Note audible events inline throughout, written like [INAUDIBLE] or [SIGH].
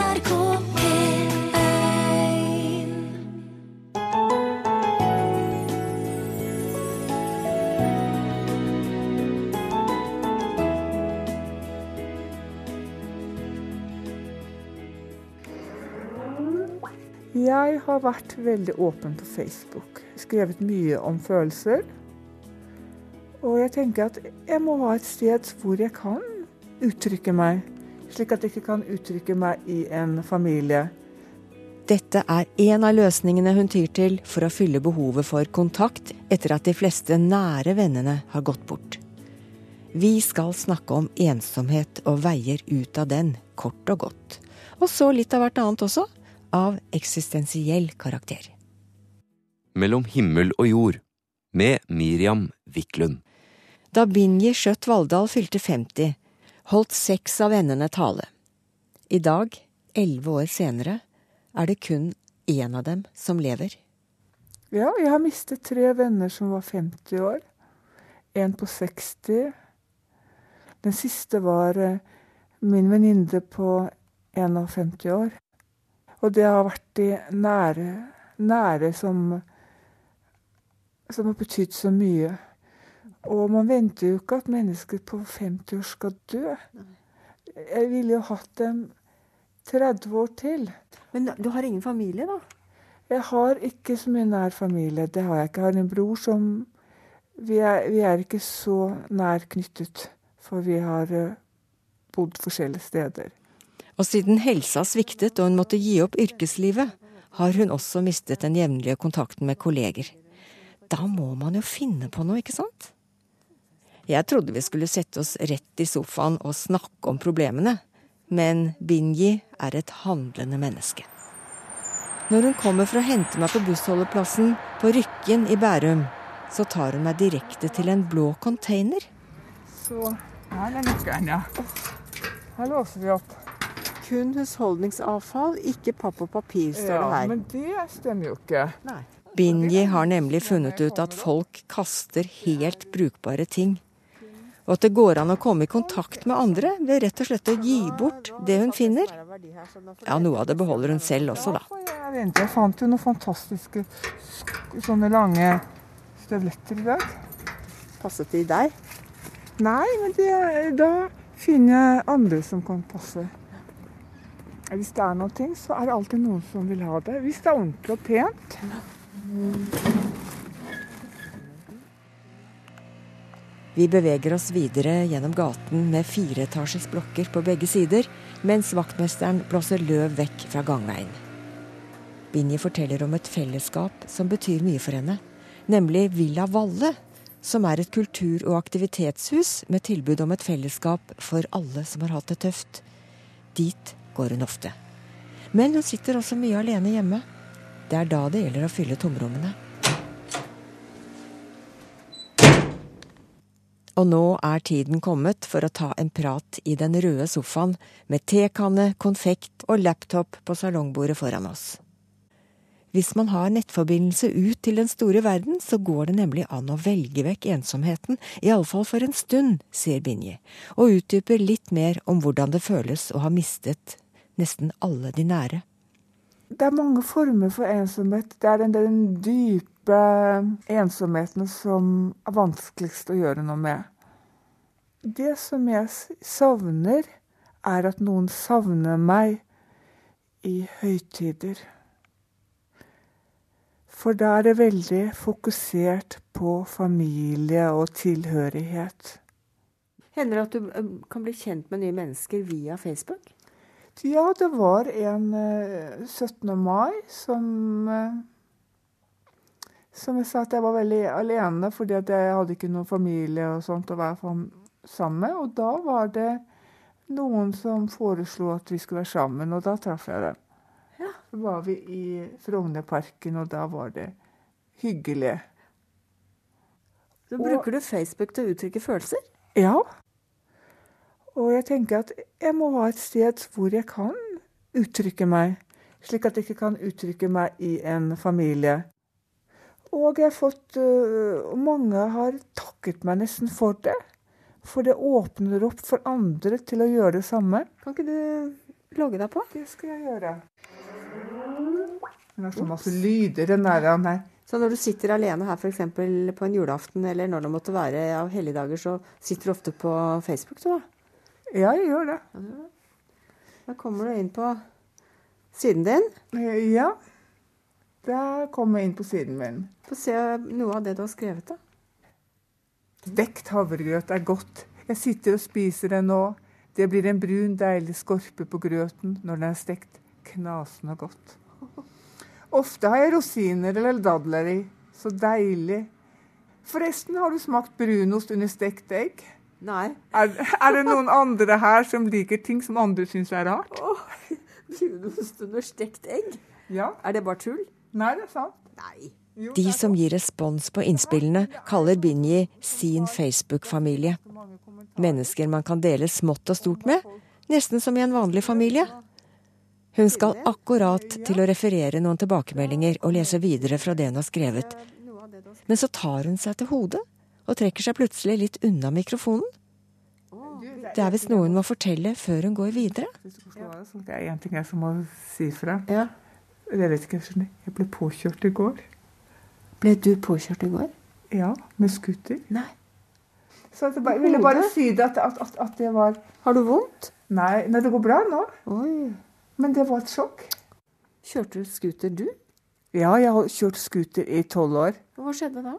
NRK P1 Jeg har vært veldig åpen på Facebook. Skrevet mye om følelser. Og jeg tenker at jeg må ha et sted hvor jeg kan uttrykke meg, slik at jeg ikke kan uttrykke meg i en familie. Dette er en av løsningene hun tyr til for å fylle behovet for kontakt etter at de fleste nære vennene har gått bort. Vi skal snakke om ensomhet og veier ut av den, kort og godt. Og så litt av hvert annet også, av eksistensiell karakter. Mellom himmel og jord med Miriam Wiklund. Da Binje Skjøtt Valldal fylte 50, holdt seks av vennene tale. I dag, elleve år senere, er det kun én av dem som lever. Ja, jeg har mistet tre venner som var 50 år. En på 60. Den siste var eh, min venninne på 51 år. Og det har vært de nære, nære som, som har betydd så mye. Og man venter jo ikke at mennesker på 50 år skal dø. Jeg ville jo hatt dem 30 år til. Men du har ingen familie, da? Jeg har ikke så mye nær familie. Det har jeg ikke. Jeg har en bror som Vi er, vi er ikke så nær knyttet, for vi har eh, bodd forskjellige steder. Og siden helsa sviktet og hun måtte gi opp yrkeslivet, har hun også mistet den jevnlige kontakten med kolleger. Da må man jo finne på noe, ikke sant? Jeg trodde vi skulle sette oss rett i sofaen og snakke om problemene, men Binji er et handlende menneske. Når hun kommer for å hente meg på bussholdeplassen på Rykken i Bærum, så tar hun meg direkte til en blå container. Så her er nøkkelen, ja. Her låser vi opp. Kun husholdningsavfall, ikke papp og papir, står det her. Ja, men det stemmer jo ikke. Binji har nemlig funnet ut at folk kaster helt brukbare ting. Og at det går an å komme i kontakt med andre ved rett og slett å gi bort det hun finner. Ja, noe av det beholder hun selv også, da. Jeg, fant jo noen fantastiske sånne lange støvletter i dag. Passet de deg? Nei, men det, da finner jeg andre som kan passe. Hvis det er noe, så er det alltid noen som vil ha det. Hvis det er ordentlig og pent. Vi beveger oss videre gjennom gaten med fireetasjes blokker på begge sider, mens vaktmesteren blåser løv vekk fra gangveien. Binje forteller om et fellesskap som betyr mye for henne, nemlig Villa Valle, som er et kultur- og aktivitetshus med tilbud om et fellesskap for alle som har hatt det tøft. Dit går hun ofte. Men hun sitter også mye alene hjemme. Det er da det gjelder å fylle tomrommene. Og nå er tiden kommet for å ta en prat i den røde sofaen med tekanne, konfekt og laptop på salongbordet foran oss. Hvis man har nettforbindelse ut til den store verden, så går det nemlig an å velge vekk ensomheten, iallfall for en stund, sier Binje, og utdyper litt mer om hvordan det føles å ha mistet nesten alle de nære. Det er mange former for ensomhet. Det er den, den dype ensomheten som er vanskeligst å gjøre noe med. Det som jeg savner, er at noen savner meg i høytider. For da er det veldig fokusert på familie og tilhørighet. Hender det at du eh, kan bli kjent med nye mennesker via Facebook? Ja, det var en eh, 17. mai som eh, Som jeg sa at jeg var veldig alene, fordi at jeg hadde ikke noen familie og sånt å være sammen med. Og da var det noen som foreslo at vi skulle være sammen, og da traff jeg dem. Så var vi i Frognerparken, og da var det hyggelig. Så Og- bruker du Facebook til å uttrykke følelser? Ja. Og jeg tenker at jeg må ha et sted hvor jeg kan uttrykke meg, slik at jeg ikke kan uttrykke meg i en familie. Og jeg har fått uh, Mange har takket meg nesten for det. For det åpner opp for andre til å gjøre det samme. Kan ikke du logge deg på. Det skal jeg gjøre. Den har så masse lyder, den der. Nei. Så når du sitter alene her f.eks. på en julaften, eller når det måtte være av helligdager, så sitter du ofte på Facebook, du da? Ja, jeg gjør det. Da kommer du inn på siden din. Eh, Ja. Der kom jeg inn på siden min. Få se noe av det du har skrevet, da. Vekt havregrøt er godt. Jeg sitter og spiser det nå. Det blir en brun, deilig skorpe på grøten når den er stekt. Knasende godt. Ofte har jeg rosiner eller dadler i. Så deilig. Forresten, har du smakt brunost under stekt egg? Nei. Er, er det noen andre her som liker ting som andre syns er rart? Brunost under stekt egg? Ja. Er det bare tull? Nei, det er sant. Nei. Jo, De som gir respons på innspillene, kaller Binji sin Facebook-familie. Mennesker man kan dele smått og stort med, nesten som i en vanlig familie. Hun skal akkurat til å referere noen tilbakemeldinger og lese videre fra det hun har skrevet. Men så tar hun seg til hodet og trekker seg plutselig litt unna mikrofonen. Det er visst noe hun må fortelle før hun går videre. Er én ting jeg som må si fra. Ja. Jeg vet ikke, jeg. Jeg ble påkjørt i går. Ble du påkjørt i går? Ja, med scooter. Nei. Så jeg bare, ville bare si det at, at, at, at det var Har du vondt? nei, nei, det går bra nå. Oi. Men det var et sjokk. Kjørte du scooter, du? Ja, jeg har kjørt scooter i tolv år. Hva skjedde da?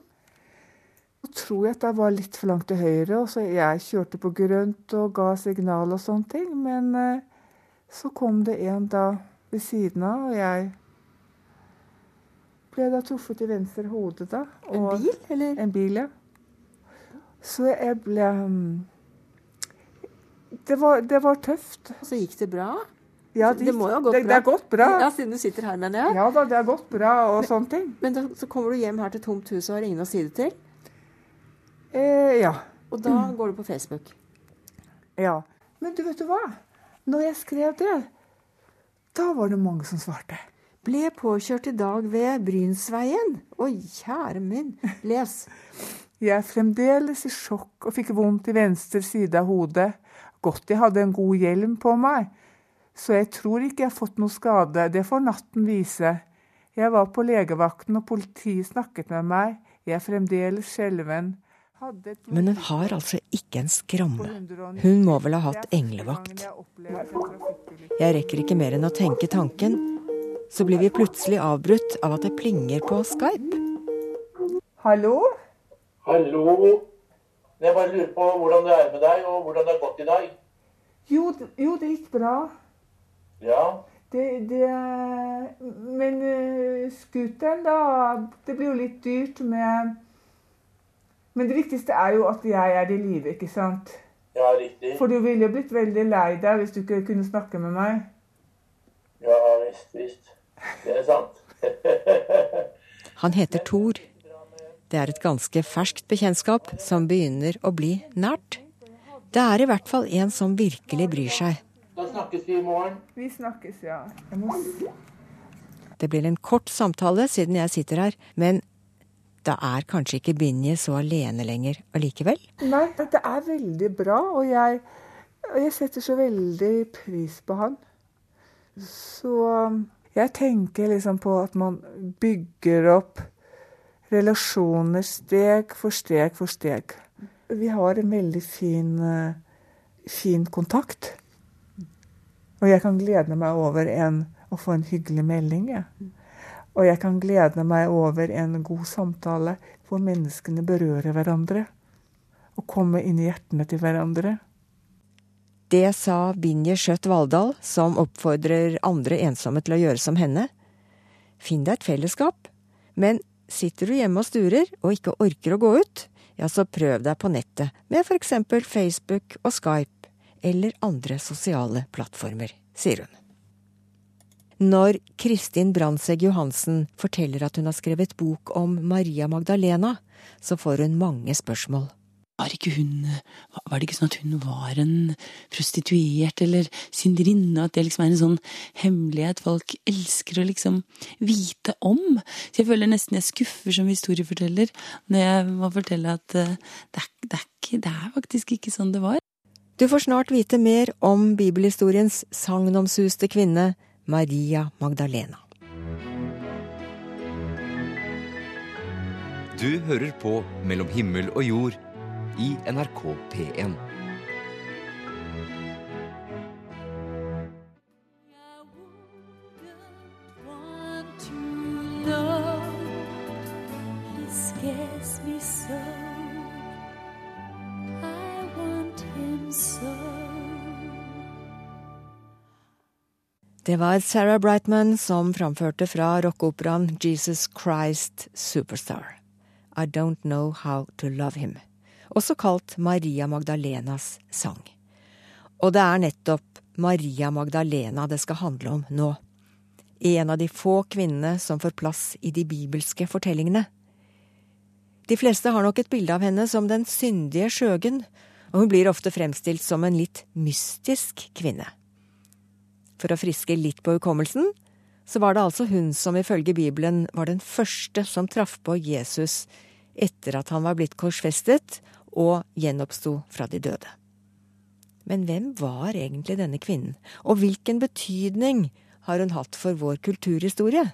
Jeg tror jeg at jeg var litt for langt til høyre, og så jeg kjørte på grønt og ga signal og sånne ting. Men eh, så kom det en da ved siden av, og jeg ble da truffet i venstre hode da. En bil, eller? En bil, ja. Så jeg ble mm, det var, det var tøft. Så gikk det bra? Ja, Det må jo ha gått det, bra. Det har gått bra. Ja, siden du sitter her, mener jeg. Ja da, det har gått bra og sånne ting. Men da, så kommer du hjem her til tomt hus og har ingen å si det til. Eh, ja. Og da går du på Facebook. ja. Men du vet du hva? Når jeg skrev det, da var det mange som svarte. Ble påkjørt i dag ved Brynsveien. Å, kjære min. Les. [LAUGHS] Jeg er fremdeles i sjokk og fikk vondt i venstre side av hodet. Godt jeg hadde en god hjelm på meg, så jeg tror ikke jeg har fått noe skade. Det får natten vise. Jeg var på legevakten, og politiet snakket med meg. Jeg er fremdeles skjelven. Men hun har altså ikke en skramme. Hun må vel ha hatt englevakt. Jeg rekker ikke mer enn å tenke tanken. Så blir vi plutselig avbrutt av at det plinger på Skype. Hallo? Hallo. Jeg bare lurer på hvordan det er med deg, og hvordan det har gått i dag. Jo, jo det gikk bra. Ja, Det, det Men uh, scooteren, da Det blir jo litt dyrt med Men det viktigste er jo at jeg er i live, ikke sant? ja, riktig. For du ville jo blitt veldig lei deg hvis du ikke kunne snakke med meg. Ja, visst, visst. Det er sant. [LAUGHS] Han heter Thor. Det er et ganske ferskt bekjentskap som begynner å bli nært. Det er i hvert fall en som virkelig bryr seg. Da snakkes vi i morgen. Vi snakkes, ja. Jeg må Det blir en kort samtale siden jeg sitter her, men da er kanskje ikke Binje så alene lenger allikevel? Nei, det er veldig bra, og jeg, og jeg setter så veldig pris på han. Så jeg tenker liksom på at man bygger opp relasjoner steg for steg for steg. Vi har en veldig fin, eh, fin kontakt. Og jeg kan glede meg over en, å få en hyggelig melding. Ja. Og jeg kan glede meg over en god samtale hvor menneskene berører hverandre. Og komme inn i hjertene til hverandre. Det sa Binje Skjøtt Valldal, som oppfordrer andre ensomme til å gjøre som henne. Finn deg et fellesskap, men sitter du hjemme og sturer og ikke orker å gå ut, ja, så prøv deg på nettet med for eksempel Facebook og Skype eller andre sosiale plattformer, sier hun. Når Kristin Brandtzæg Johansen forteller at hun har skrevet bok om Maria Magdalena, så får hun mange spørsmål. Var, ikke hun, var det ikke sånn at hun var en prostituert eller synderinne, at det liksom er en sånn hemmelighet folk elsker å liksom vite om? Så jeg føler nesten jeg skuffer som historieforteller når jeg må fortelle at eh, det er, det er, ikke, det er faktisk ikke sånn det var. Du får snart vite mer om bibelhistoriens sagnomsuste kvinne, Maria Magdalena. Du hører på Mellom himmel og jord i NRK P1. Det var Sarah Brightman som framførte fra rockeoperaen Jesus Christ Superstar. I Don't Know How To Love Him. Også kalt Maria Magdalenas sang. Og det er nettopp Maria Magdalena det skal handle om nå. En av de få kvinnene som får plass i de bibelske fortellingene. De fleste har nok et bilde av henne som den syndige skjøgen, og hun blir ofte fremstilt som en litt mystisk kvinne. For å friske litt på hukommelsen, så var det altså hun som ifølge Bibelen var den første som traff på Jesus etter at han var blitt korsfestet og gjenoppsto fra de døde. Men hvem var egentlig denne kvinnen, og hvilken betydning har hun hatt for vår kulturhistorie?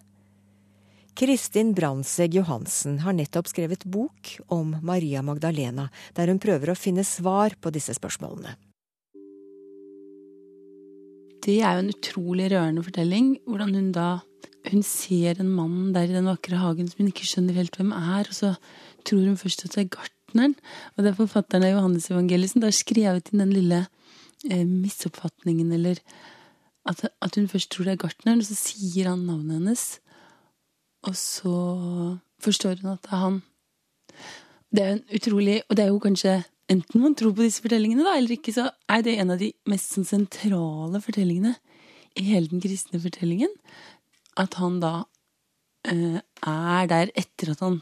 Kristin Brandtzæg Johansen har nettopp skrevet bok om Maria Magdalena, der hun prøver å finne svar på disse spørsmålene. Det er jo en utrolig rørende fortelling. Hvordan hun da hun ser en mann der i den vakre hagen som hun ikke skjønner helt hvem er, og så tror hun først at det er gartneren. Og det er forfatteren av Johannes Evangeliet som har skrevet inn den lille eh, misoppfatningen, eller at, at, hun først tror det er gartneren, og så sier han navnet hennes. Og så forstår hun at det er han. Det er en utrolig Og det er jo kanskje enten man tror på disse fortellingene, da, eller ikke, så er det en av de mest sånn, sentrale fortellingene i hele den kristne fortellingen. At han da eh, er der etter at han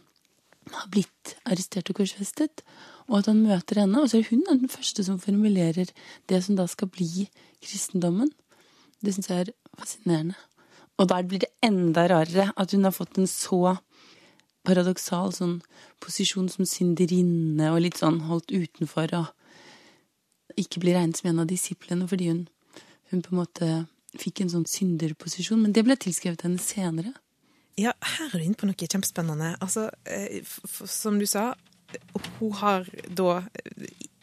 har blitt arrestert og korsfestet, og at han møter henne. Og så er hun den første som formulerer det som da skal bli kristendommen. Det syns jeg er fascinerende. Og der blir det enda rarere at hun har fått en så paradoksal sånn posisjon som synderinne og litt sånn holdt utenfor og ikke blir regnet som en av disiplene fordi hun, hun på en måte fikk en sånn synderposisjon. Men det ble tilskrevet henne senere. Ja, her er du inne på noe kjempespennende. Altså, eh, som du sa, hun har da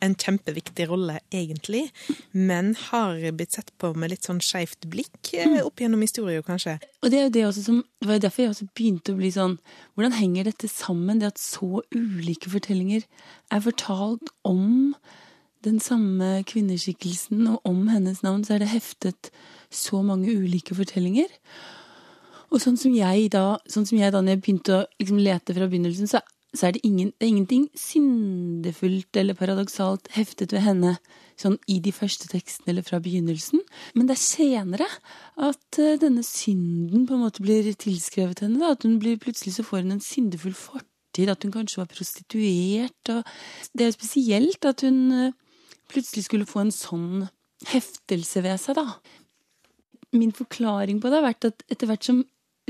en kjempeviktig rolle, egentlig, men har blitt sett på med litt sånn skeivt blikk eh, mm. opp gjennom historien, kanskje. Og det er jo det også som Det var jo derfor jeg også begynte å bli sånn Hvordan henger dette sammen, det at så ulike fortellinger er fortalt om den samme kvinneskikkelsen, og om hennes navn, så er det heftet så mange ulike fortellinger. Og sånn som jeg da, sånn som jeg da når jeg begynte å liksom lete fra begynnelsen, så så er det, ingen, det er ingenting syndefullt eller paradoksalt heftet ved henne sånn i de første tekstene eller fra begynnelsen. Men det er senere at uh, denne synden på en måte blir tilskrevet henne. Da. At hun blir, plutselig så får hun en syndefull fortid, at hun kanskje var prostituert. Og det er spesielt at hun uh, plutselig skulle få en sånn heftelse ved seg, da. Min forklaring på det har vært at etter hvert som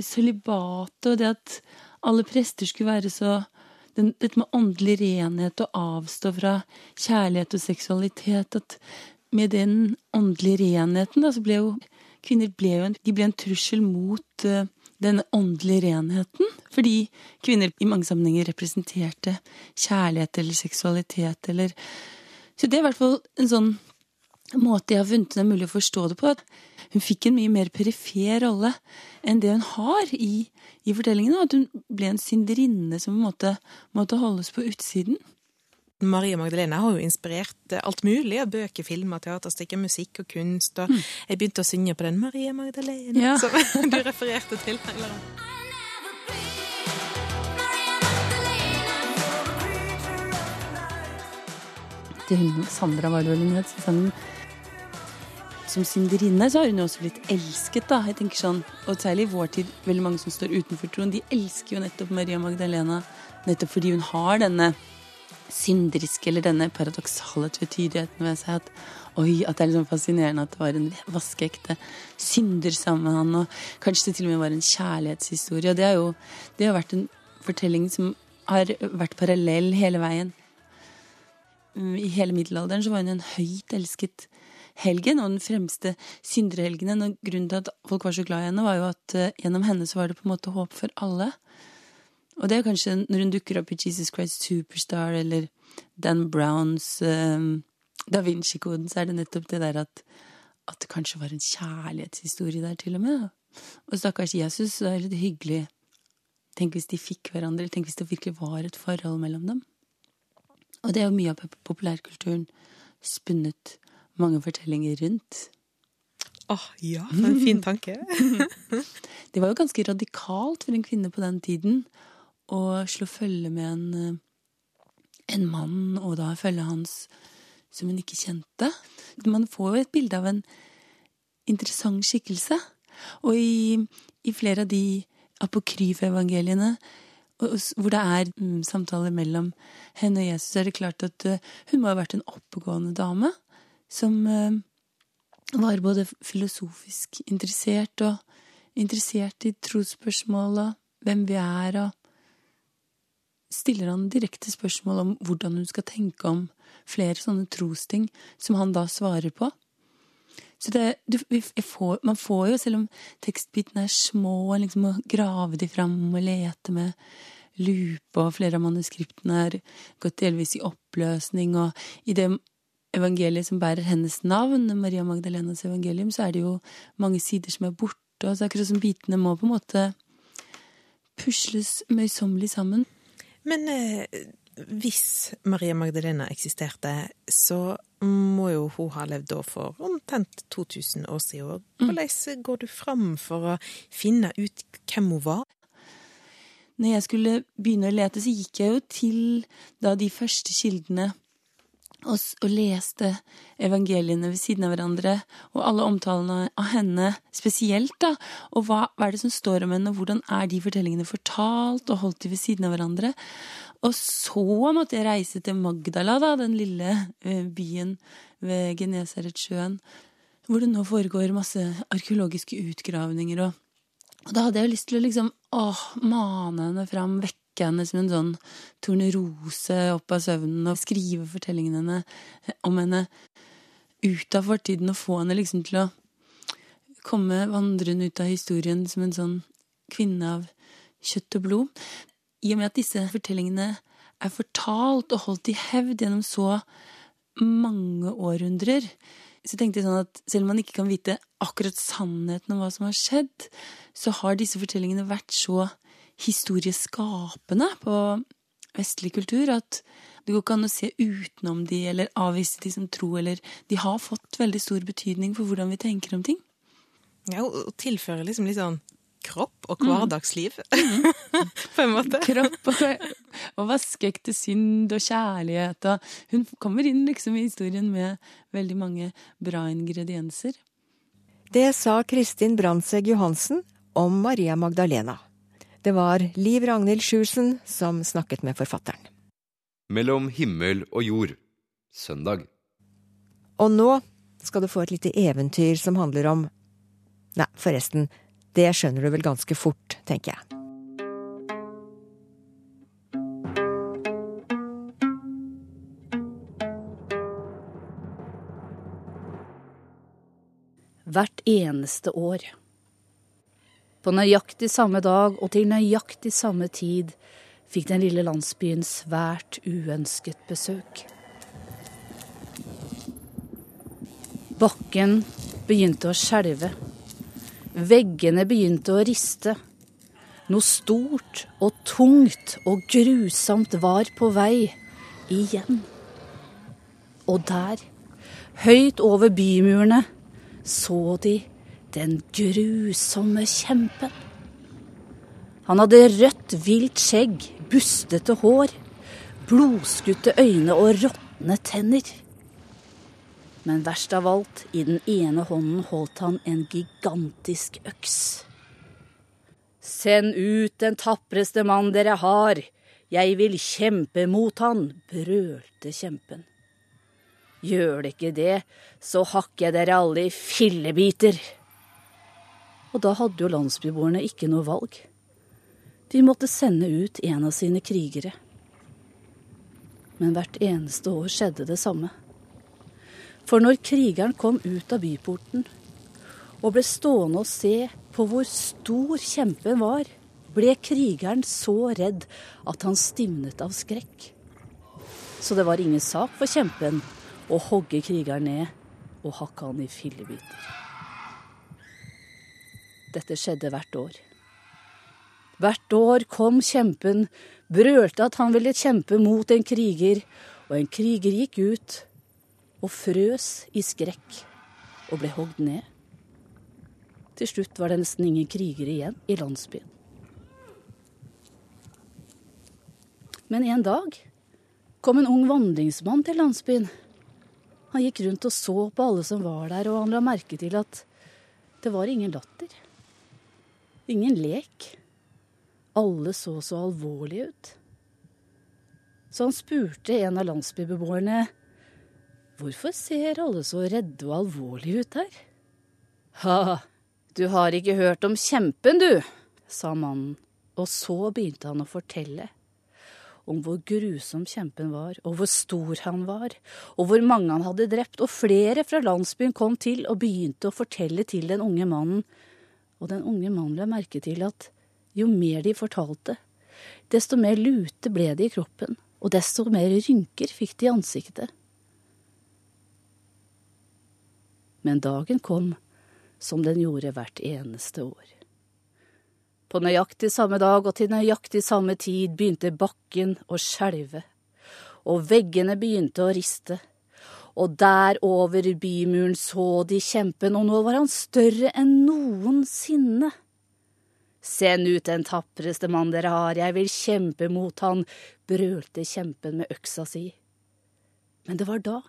sølibatet og det at alle prester skulle være så den, dette med åndelig renhet og avstå fra kjærlighet og seksualitet at Med den åndelige renheten da, så ble jo kvinner ble jo en, de ble en trussel mot uh, denne åndelige renheten. Fordi kvinner i mange sammenhenger representerte kjærlighet eller seksualitet eller Så det er i hvert fall en sånn måte jeg har funnet det mulig å forstå det på. At hun fikk en mye mer perifer rolle enn det hun har i i fortellingene. At hun ble en synderinne som måtte, måtte holdes på utsiden. Maria Magdalena har jo inspirert alt mulig av bøker, filmer, teaterstykker, musikk og kunst. Og mm. jeg begynte å synge på den Maria Magdalena ja. som [LAUGHS] du refererte til. [LAUGHS] Eller? Til Sandra var det vel hun het, som synderinne, så har hun jo også blitt elsket, da. Jeg tenker sånn, Og særlig i vår tid, veldig mange som står utenfor troen, de elsker jo nettopp Maria Magdalena nettopp fordi hun har denne synderiske, eller denne paradoksale tvetydigheten ved seg. At, oi, at det er liksom fascinerende at det var en vaskeekte synder sammen med han, og kanskje det til og med var en kjærlighetshistorie. Og det har jo det har vært en fortelling som har vært parallell hele veien. i hele middelalderen så var hun en høyt elsket helgen, og den fremste synderhelgenen. Og grunnen til at folk var så glad i henne, var jo at uh, gjennom henne så var det på en måte håp for alle. Og det er kanskje når hun dukker opp i Jesus Christ Superstar eller Dan Browns um, Da Vinci-koden, så er det nettopp det der at, at det kanskje var en kjærlighetshistorie der, til og med. Og stakkars Jesus, så er litt hyggelig. Tenk hvis de fikk hverandre, tenk hvis det virkelig var et forhold mellom dem. Og det er jo mye av populærkulturen spunnet mange fortellinger rundt. Åh, oh, ja, for en fin tanke. [LAUGHS] det var jo ganske radikalt for en kvinne på den tiden å slå følge med en, eh, en mann, og da følge hans som hun ikke kjente. Man får jo et bilde av en interessant skikkelse. Og i, i flere av de apokryfe-evangeliene hvor det er mm, samtaler mellom henne og Jesus, er det klart at uh, hun må ha vært en oppegående dame som uh, var både filosofisk interessert og interessert i trosspørsmål og hvem vi er, og stiller han direkte spørsmål om hvordan hun skal tenke om flere sånne trosting, som han da svarer på. Så det, du, får, Man får jo, selv om tekstbitene er små, liksom må grave de fram og lete med lupe, og flere av manuskriptene er gått delvis i oppløsning, og i det evangeliet som bærer hennes navn, Maria Magdalenas evangelium, så er det jo mange sider som er borte, og så akkurat som bitene må på en måte pusles møysommelig sammen. Men eh, hvis Maria Magdalena eksisterte, så må jo hun ha levd da for omtrent 2000 år siden. Mm. Hvordan går du fram for å finne ut hvem hun var? Når jeg skulle begynne å lete, så gikk jeg jo til da de første kildene og, og, leste evangeliene ved siden av hverandre, og alle omtalene av henne spesielt, da. Og hva, hva er det som står om henne, og hvordan er de fortellingene fortalt, og holdt de ved siden av hverandre? Og så måtte jeg reise til Magdala, da, den lille eh, byen ved Genesaretsjøen, hvor det nå foregår masse arkeologiske utgravninger. Og, og, da hadde jeg jo lyst til å liksom åh, mane henne fram, vekke henne som en sånn tornerose opp av søvnen, og skrive fortellingene henne om henne ut av fortiden, og få henne liksom til å komme vandrende ut av historien som en sånn kvinne av kjøtt og blod. I og med at disse fortellingene er fortalt og holdt i hevd gjennom så mange århundrer, så tenkte jeg sånn at selv om man ikke kan vite akkurat sannheten om hva som har skjedd, så har disse fortellingene vært så historieskapende på vestlig kultur at det går ikke an å se utenom de eller avvise de som tro, eller de har fått veldig stor betydning for hvordan vi tenker om ting. Ja, og tilfører liksom litt sånn kropp og hverdagsliv, mm. [LAUGHS] på en måte. Kropp og, og vaskeekte synd og kjærlighet og Hun kommer inn liksom i historien med veldig mange bra ingredienser. Det sa Kristin Brandtzæg Johansen om Maria Magdalena. Det var Liv Ragnhild Sjursen som snakket med forfatteren. Mellom himmel og jord. Søndag. Og nå skal du få et lite eventyr som handler om Nei, forresten, det skjønner du vel ganske fort, tenker jeg. Hvert eneste år. På nøyaktig samme dag og til nøyaktig samme tid fikk den lille landsbyen svært uønsket besøk. Bakken begynte å skjelve. Veggene begynte å riste. Noe stort og tungt og grusomt var på vei igjen. Og der, høyt over bymurene, så de den grusomme kjempen. Han hadde rødt, vilt skjegg, bustete hår, blodskutte øyne og råtne tenner. Men verst av alt, i den ene hånden holdt han en gigantisk øks. Send ut den tapreste mann dere har, jeg vil kjempe mot han, brølte kjempen. Gjør det ikke det, så hakker jeg dere alle i fillebiter. Og da hadde jo landsbyboerne ikke noe valg. De måtte sende ut en av sine krigere. Men hvert eneste år skjedde det samme. For når krigeren kom ut av byporten og ble stående og se på hvor stor kjempen var, ble krigeren så redd at han stivnet av skrekk. Så det var ingen sak for kjempen å hogge krigeren ned og hakke han i fillebiter. Dette skjedde hvert år. Hvert år kom kjempen, brølte at han ville kjempe mot en kriger, og en kriger gikk ut og frøs i skrekk og ble hogd ned. Til slutt var det nesten ingen krigere igjen i landsbyen. Men en dag kom en ung vandringsmann til landsbyen. Han gikk rundt og så på alle som var der, og han la merke til at det var ingen latter. Ingen lek. Alle så så alvorlige ut. Så han spurte en av landsbybeboerne hvorfor ser alle så redde og alvorlige ut her? Ha, du har ikke hørt om kjempen, du, sa mannen, og så begynte han å fortelle om hvor grusom kjempen var, og hvor stor han var, og hvor mange han hadde drept, og flere fra landsbyen kom til og begynte å fortelle til den unge mannen, og den unge mannen la merke til at jo mer de fortalte, desto mer lute ble de i kroppen, og desto mer rynker fikk de i ansiktet. Men dagen kom som den gjorde hvert eneste år. På nøyaktig samme dag og til nøyaktig samme tid begynte bakken å skjelve, og veggene begynte å riste, og der over bymuren så de kjempen, og nå var han større enn noensinne. Send ut den tapreste mann dere har, jeg vil kjempe mot han, brølte kjempen med øksa si. Men det var da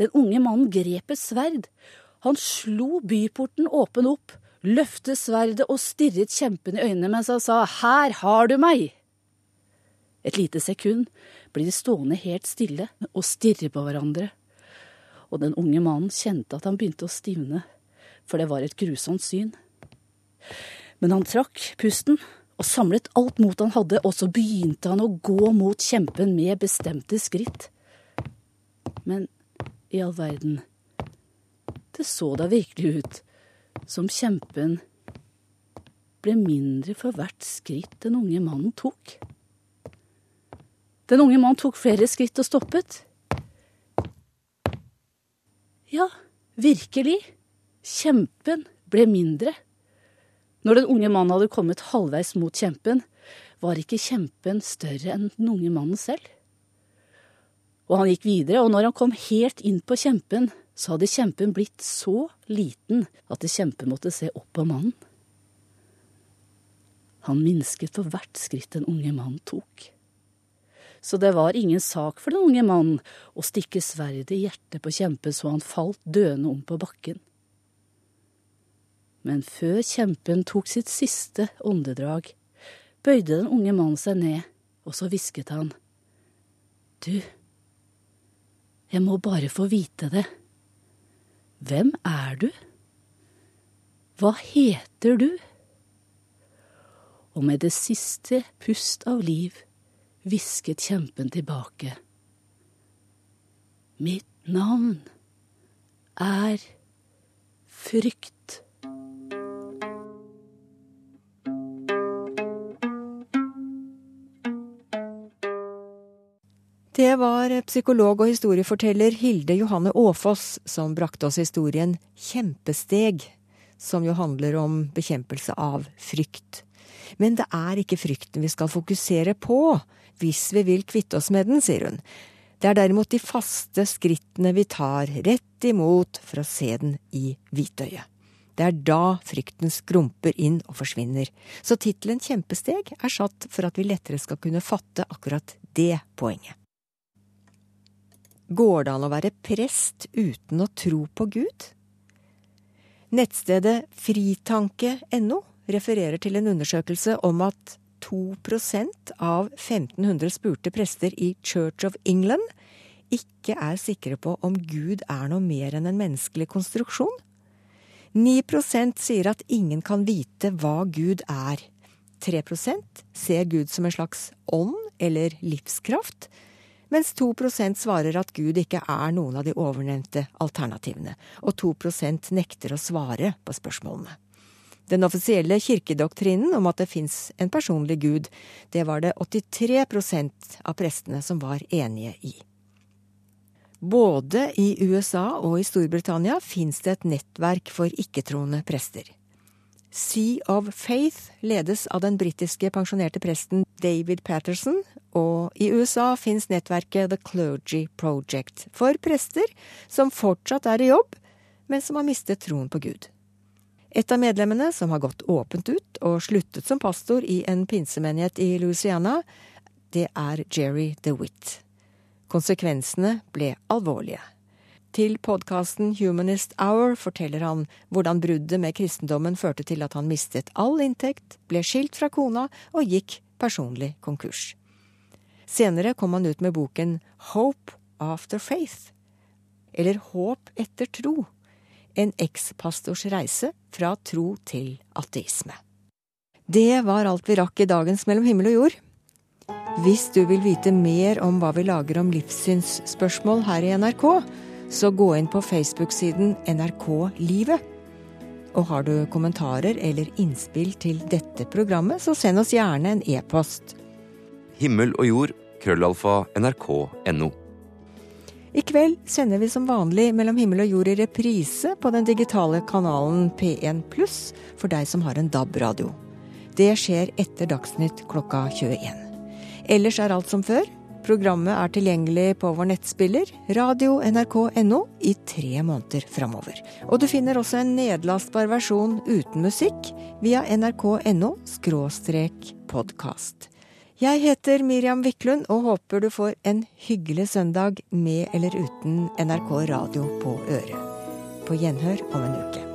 den unge mannen grep et sverd. Han slo byporten åpen opp, løftet sverdet og stirret kjempen i øynene mens han sa Her har du meg! Et lite sekund blir de stående helt stille og stirre på hverandre, og den unge mannen kjente at han begynte å stivne, for det var et grusomt syn. Men han trakk pusten og samlet alt mot han hadde, og så begynte han å gå mot kjempen med bestemte skritt. Men i all verden, det så da virkelig ut som kjempen ble mindre for hvert skritt den unge mannen tok. Den unge mannen tok flere skritt og stoppet. Ja, virkelig, kjempen ble mindre. Når den unge mannen hadde kommet halvveis mot kjempen, var ikke kjempen større enn den unge mannen selv. Og han gikk videre, og når han kom helt inn på kjempen, så hadde kjempen blitt så liten at kjempen måtte se opp på mannen. Han minsket for hvert skritt den unge mannen tok. Så det var ingen sak for den unge mannen å stikke sverdet i hjertet på kjempen så han falt døende om på bakken. Men før kjempen tok sitt siste åndedrag, bøyde den unge mannen seg ned, og så hvisket han. Du, jeg må bare få vite det. Hvem er du? Hva heter du? Og med det siste pust av liv hvisket kjempen tilbake. Mitt navn er frykt. Det var psykolog og historieforteller Hilde Johanne Aafoss som brakte oss historien Kjempesteg, som jo handler om bekjempelse av frykt. Men det er ikke frykten vi skal fokusere på hvis vi vil kvitte oss med den, sier hun. Det er derimot de faste skrittene vi tar rett imot for å se den i hvitøyet. Det er da frykten skrumper inn og forsvinner. Så tittelen Kjempesteg er satt for at vi lettere skal kunne fatte akkurat det poenget. Går det an å være prest uten å tro på Gud? Nettstedet fritanke.no refererer til en undersøkelse om at 2% av 1500 spurte prester i Church of England ikke er sikre på om Gud er noe mer enn en menneskelig konstruksjon. 9% sier at ingen kan vite hva Gud er. 3% ser Gud som en slags ånd eller livskraft. mens 2% svarer at Gud ikke er noen av de ovennevnte alternativene, og 2% nekter å svare på spørsmålene. Den offisielle kirkedoktrinen om at det fins en personlig gud, det var det 83% av prestene som var enige i. Både i USA og i Storbritannia fins det et nettverk for ikke-troende prester. Sea of Faith ledes av den britiske pensjonerte presten David Patterson, og i USA fins nettverket The Clergy Project for prester som fortsatt er i jobb, men som har mistet troen på Gud. Et av medlemmene, som har gått åpent ut og sluttet som pastor i en pinsemenighet i Louisiana, det er Jerry DeWitt. Konsekvensene ble alvorlige. Til podkasten Humanist Hour forteller han hvordan bruddet med kristendommen førte til at han mistet all inntekt, ble skilt fra kona og gikk personlig konkurs. Senere kom han ut med boken Hope After Faith, eller Håp etter tro. En ekspastors reise fra tro til ateisme. Det var alt vi rakk i dagens Mellom himmel og jord. Hvis du vil vite mer om hva vi lager om livssynsspørsmål her i NRK, så gå inn på Facebook-siden NRK Livet. Og har du kommentarer eller innspill til dette programmet, så send oss gjerne en e-post. Himmel og jord, krøllalfa, nrk.no. I kveld sender vi som vanlig Mellom himmel og jord i reprise på den digitale kanalen P1 pluss for deg som har en DAB-radio. Det skjer etter Dagsnytt klokka 21. Ellers er alt som før. Programmet er tilgjengelig på vår nettspiller radio radio.nrk.no i tre måneder framover. Og du finner også en nedlastbar versjon uten musikk via nrk.no podkast. Jeg heter Miriam Wiklund og håper du får en hyggelig søndag med eller uten NRK Radio på øret. På gjenhør om en uke.